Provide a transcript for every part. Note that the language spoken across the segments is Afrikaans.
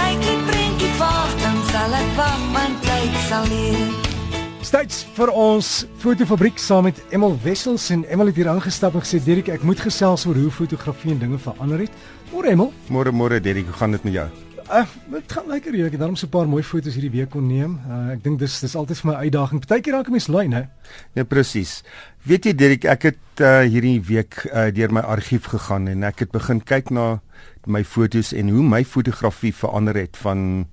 kyk die prentjie vaag, dan sal ek wag want tyd sal leer. States vir ons fotofabriek saam met Emel Wessels en Emel het hier aangestap en gesê Dirk ek moet gesels oor hoe fotografie en dinge verander het. Môre Emel. Môre môre Dirk, hoe gaan dit met jou? Uh, dit gaan lekker hier. Ek het daarom so 'n paar mooi foto's hierdie week kon neem. Uh, ek dink dis dis altyd vir my uitdaging. Partykeer raak 'n mens lui, né? Ja, presies. Weet jy Dirk, ek het uh, hierdie week uh, deur my argief gegaan en ek het begin kyk na my foto's en hoe my fotografie verander het van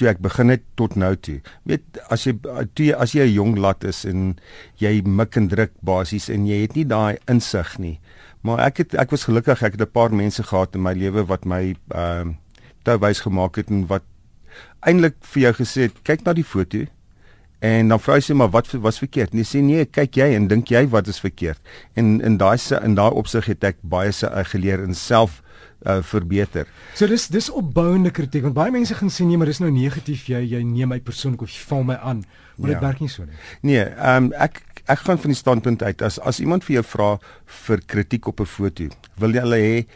toe ek begin het tot nou toe. Weet as jy toe jy, as jy 'n jong lat is en jy mik en druk basies en jy het nie daai insig nie. Maar ek het ek was gelukkig ek het 'n paar mense gehad in my lewe wat my ehm uh, toe wys gemaak het en wat eintlik vir jou gesê het kyk na die foto en dan vra jy sê maar wat was verkeerd? Nee sê nee, kyk jy en dink jy wat is verkeerd? En in daai in daai opsig het ek baie se geleer in self uh, verbeter. So dis dis opbouende kritiek want baie mense gaan sê nee, maar dis nou negatief jy jy neem my persoonlik of jy val my aan. Maar dit ja. werk nie so nie. Nee, ehm um, ek ek gaan van die standpunt uit as as iemand vir jou vra vir kritiek op 'n foto, wil jy hulle hê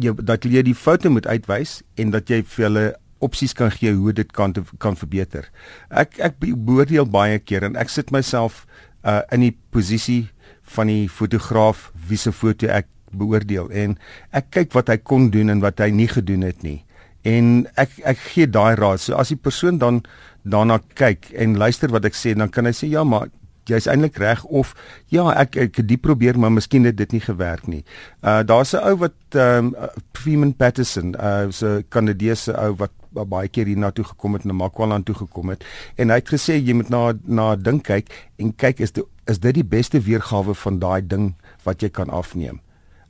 jy dat jy die foto moet uitwys en dat jy vir hulle opsies kan gee hoe dit kan kan verbeter. Ek ek beoordeel baie keer en ek sit myself uh in die posisie van die fotograaf wie se foto ek beoordeel en ek kyk wat hy kon doen en wat hy nie gedoen het nie. En ek ek gee daai raad. So as die persoon dan daarna kyk en luister wat ek sê, dan kan hy sê ja, maar jy's eintlik reg of ja, ek ek het dit probeer, maar miskien het dit nie gewerk nie. Uh daar's 'n ou wat ehm um, Freeman Patterson, uh so 'n Kanadese ou wat baie keer hier na toe gekom het en na Makwaland toe gekom het en hy het gesê jy moet na na ding kyk en kyk is dit is dit die beste weergawe van daai ding wat jy kan afneem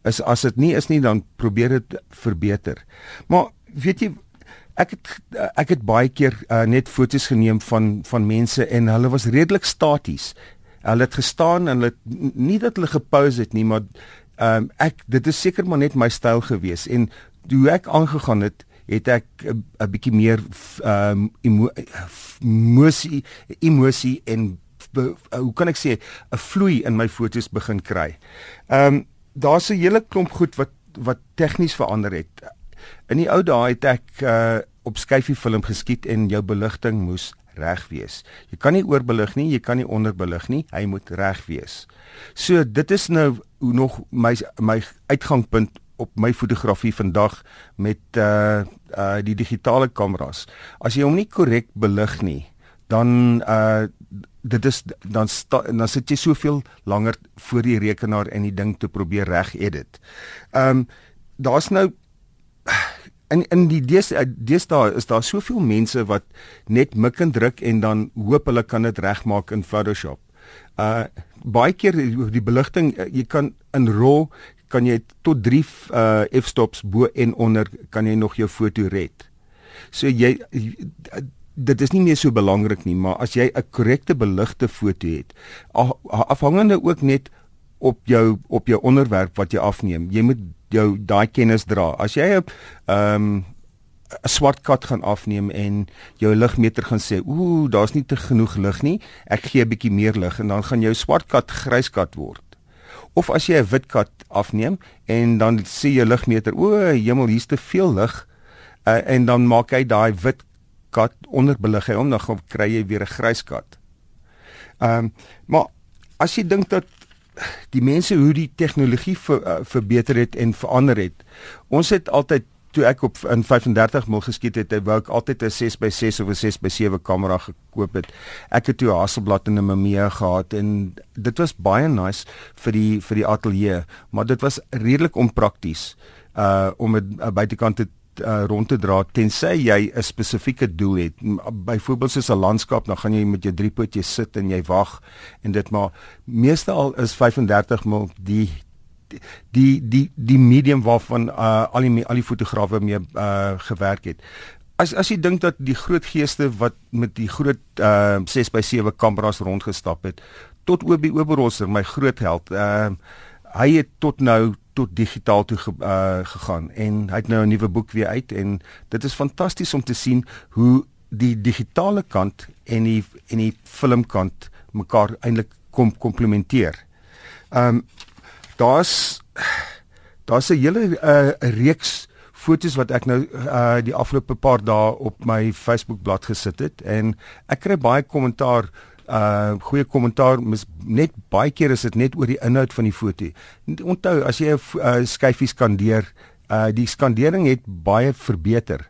is as dit nie is nie dan probeer dit verbeter. Maar weet jy ek het ek het baie keer uh, net foto's geneem van van mense en hulle was redelik staties. Hulle het gestaan en hulle nie dat hulle gepose het nie, maar um, ek dit is seker maar net my styl gewees en toe ek aangegaan het het ek 'n bietjie meer ehm um, emosie emosie en be, uh, hoe kan ek sê 'n vloei in my foto's begin kry. Ehm um, daar's 'n hele klomp goed wat wat tegnies verander het. In die ou dae het ek uh, op skyfie film geskiet en jou beligting moes reg wees. Jy kan nie oorbelig nie, jy kan nie onderbelig nie, hy moet reg wees. So dit is nou hoe nog my my uitgangspunt op my fotografie vandag met uh uh die digitale kameras. As jy hom nie korrek belig nie, dan uh dit is dan sta, dan sit jy soveel langer voor die rekenaar en die ding te probeer reg edit. Ehm um, daar's nou in in die deesdae is daar soveel mense wat net mik en druk en dan hoop hulle kan dit regmaak in Photoshop. Uh baie keer die beligting jy kan in RAW kan jy tot 3 uh f-stops bo en onder kan jy nog jou foto red. So jy dit is nie meer so belangrik nie, maar as jy 'n korrekte beligte foto het, afhangende ook net op jou op jou onderwerp wat jy afneem, jy moet jou daai kennis dra. As jy 'n ehm 'n swart kat gaan afneem en jou ligmeter gaan sê, "Ooh, daar's nie te genoeg lig nie. Ek gee 'n bietjie meer lig" en dan gaan jou swart kat grys kat word. Of as jy 'n wit kat afneem en dan sê jou ligmeter, "O, hemel, hier's te veel lig." Uh, en dan maak hy daai wit kat onderbelig hy om dan kry jy weer 'n grys kat. Ehm um, maar as jy dink dat die mense hoe die tegnologie ver, uh, verbeter het en verander het. Ons het altyd toe ek op in 35 mil geskiet het, wou ek altyd 'n 6x6 of 'n 6x7 kamera gekoop het. Ek het toe Hasselblad en 'n Mamiya gehad en dit was baie nice vir die vir die ateljee, maar dit was redelik onprakties uh om 'n buitekant te uh, rond te dra tensy jy 'n spesifieke doel het. Byvoorbeeld soos 'n landskap, dan gaan jy met jou driepootjies sit en jy wag en dit maar meestal is 35 mil die die die die medium waarvan uh, al die al die fotograwe mee uh, gewerk het. As as jy dink dat die groot geeste wat met die groot uh, 6 by 7 kameras rondgestap het tot Obi Oberholzer my groot held. Uh, hy het tot nou tot digitaal toe ge, uh, gegaan en hy het nou 'n nuwe boek weer uit en dit is fantasties om te sien hoe die digitale kant en die en die filmkant mekaar eintlik kom komplementeer. Ehm um, daar's daar's 'n hele 'n uh, reeks fotos wat ek nou uh, die afgelope paar dae op my Facebook bladsy gesit het en ek kry baie kommentaar uh goeie kommentaar mis net baie keer is dit net oor die inhoud van die foto. Onthou as jy 'n uh, skyfie skandeer, uh die skandering het baie verbeter.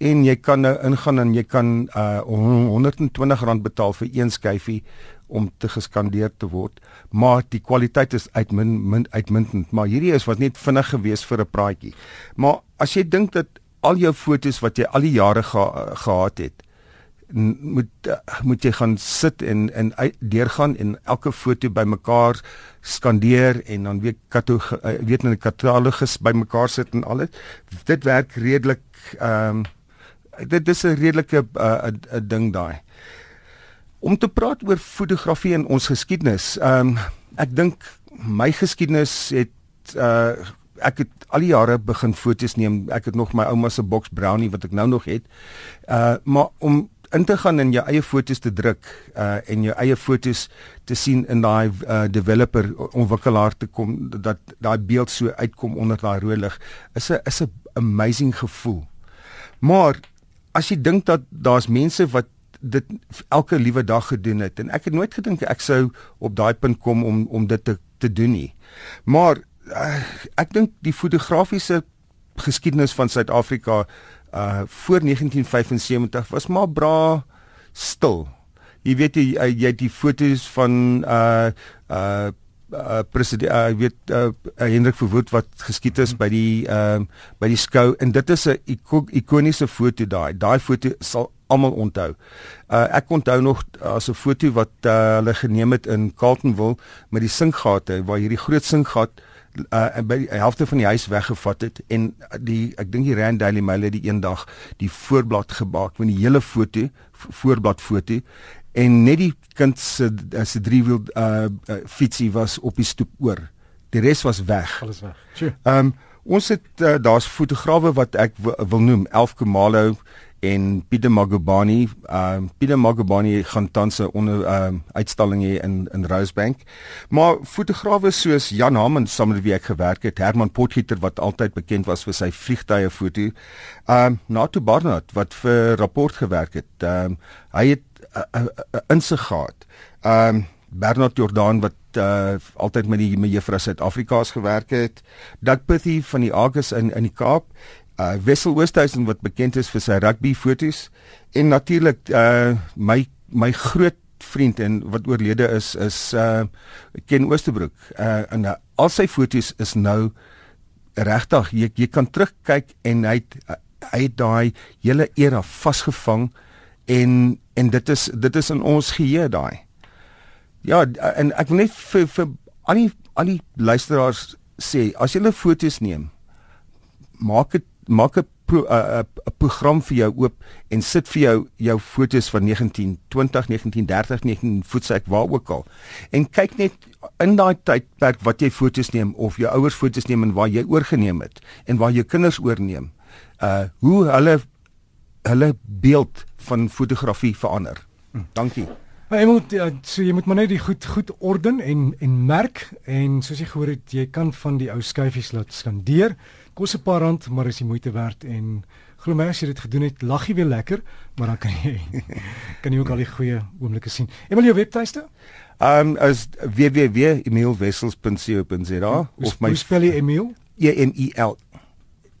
En jy kan nou ingaan en jy kan uh R120 betaal vir een skyfie om te geskandeer te word, maar die kwaliteit is uitmin min, uitmuntend, maar hierdie is wat net vinnig gewees vir 'n praatjie. Maar as jy dink dat al jou fotos wat jy al die jare ge, gehad het, moet moet jy gaan sit en en deurgaan en elke foto bymekaar skandeer en dan weer kato eh, weet in 'n katalogus bymekaar sit en alles. Dit werk redelik ehm um, dit dis 'n redelike 'n uh, uh, ding daai. Om te praat oor fotografie in ons geskiedenis ehm um, ek dink my geskiedenis het uh, ek het al die jare begin foto's neem. Ek het nog my ouma se box brownie wat ek nou nog het. Uh, maar om in te gaan en jou eie fotos te druk uh en jou eie fotos te sien in daai uh developer ontwikkelaar te kom dat daai beeld so uitkom onder daai rooi lig is 'n is 'n amazing gevoel. Maar as jy dink dat daar's mense wat dit elke liewe dag gedoen het en ek het nooit gedink ek sou op daai punt kom om om dit te te doen nie. Maar uh, ek dink die fotografiese geskiedenis van Suid-Afrika uh voor 1975 was maar bra stil. Jy weet jy uh, jy het die fotos van uh uh uh president uh, weet uh, uh Hendrik Verwoerd wat geskiet is by die ehm uh, by die skou en dit is 'n ikoniese foto daai. Daai foto sal almal onthou. Uh ek onthou nog as 'n foto wat uh, hulle geneem het in Carltonville met die sinkgate waar hierdie groot sinkgat uh by die helfte van die huis weggevat het en die ek dink die Rand Daily Mail het die eendag die voorblad gemaak met die hele foto voorblad foto en net die kind se se driewiel uh, uh fietsie was op die stoep oor. Die res was weg. Alles weg. Sjoe. Ehm um, ons het uh, daar's fotograwe wat ek wil noem Elf Kumalo en Pieter Magubani. Ehm uh, Pieter Magubani gaan tans 'n onder ehm uh, uitstalling hê in in Rosebank. Maar fotograwe soos Jan Hamen saam met wie ek gewerk het, Herman Potgieter wat altyd bekend was vir sy vliegtye foto. Ehm uh, Nato Barnard wat vir rapport gewerk het. Ehm uh, hy het 'n uh, uh, insig gehad. Ehm um, Bernard Jordan wat uh, altyd met die met Juffrou Suid-Afrika's gewerk het. Doug Pithy van die Argus in in die Kaap uh Wessel Oosthuizen wat bekend is vir sy rugby fotos en natuurlik uh my my groot vriend en wat oorlede is is uh Ken Oosterbroek. Uh en uh, al sy fotos is nou regtig jy, jy kan terugkyk en hy het, hy het daai hele era vasgevang en en dit is dit is in ons geheue daai. Ja, en ek wil net vir vir al die al die luisteraars sê as jy 'n fotos neem maak dit maak 'n 'n pro, program vir jou oop en sit vir jou jou fotos van 1920, 1930, 19 voetsek waar ook al. En kyk net in daai tydperk wat jy fotos neem of jou ouers fotos neem en waar jy oorgeneem het en waar jou kinders oorneem. Uh hoe hulle hulle beeld van fotografie verander. Dankie. Maar jy moet ja, so jy moet maar net die goed goed orden en en merk en soos jy gehoor het, jy kan van die ou skyfies laat skandeer kos 'n paar rand, maar is die moeite werd en glo my as jy dit gedoen het, lag jy weer lekker, maar dan kan jy kan jy ook al die goeie oomblikke sien. Emil jou webtuiste? Um as www.emilwessels.co.za of my spel jy Emil? E M I L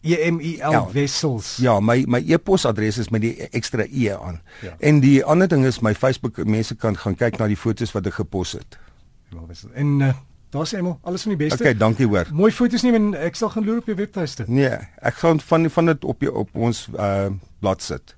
E M I L Wessels. Ja, my my e-posadres is met die ekstra e aan. Ja. En die ander ding is my Facebook mense kan gaan kyk na die fotos wat ek gepos het. Emil Wessels. En uh, Daar's Emel, alles van die beste. Okay, dankie hoor. Mooi foto's neem en ek sal gaan loer op jou webtuiste. Nee, ek gaan van van dit op jou op ons uh blad sit.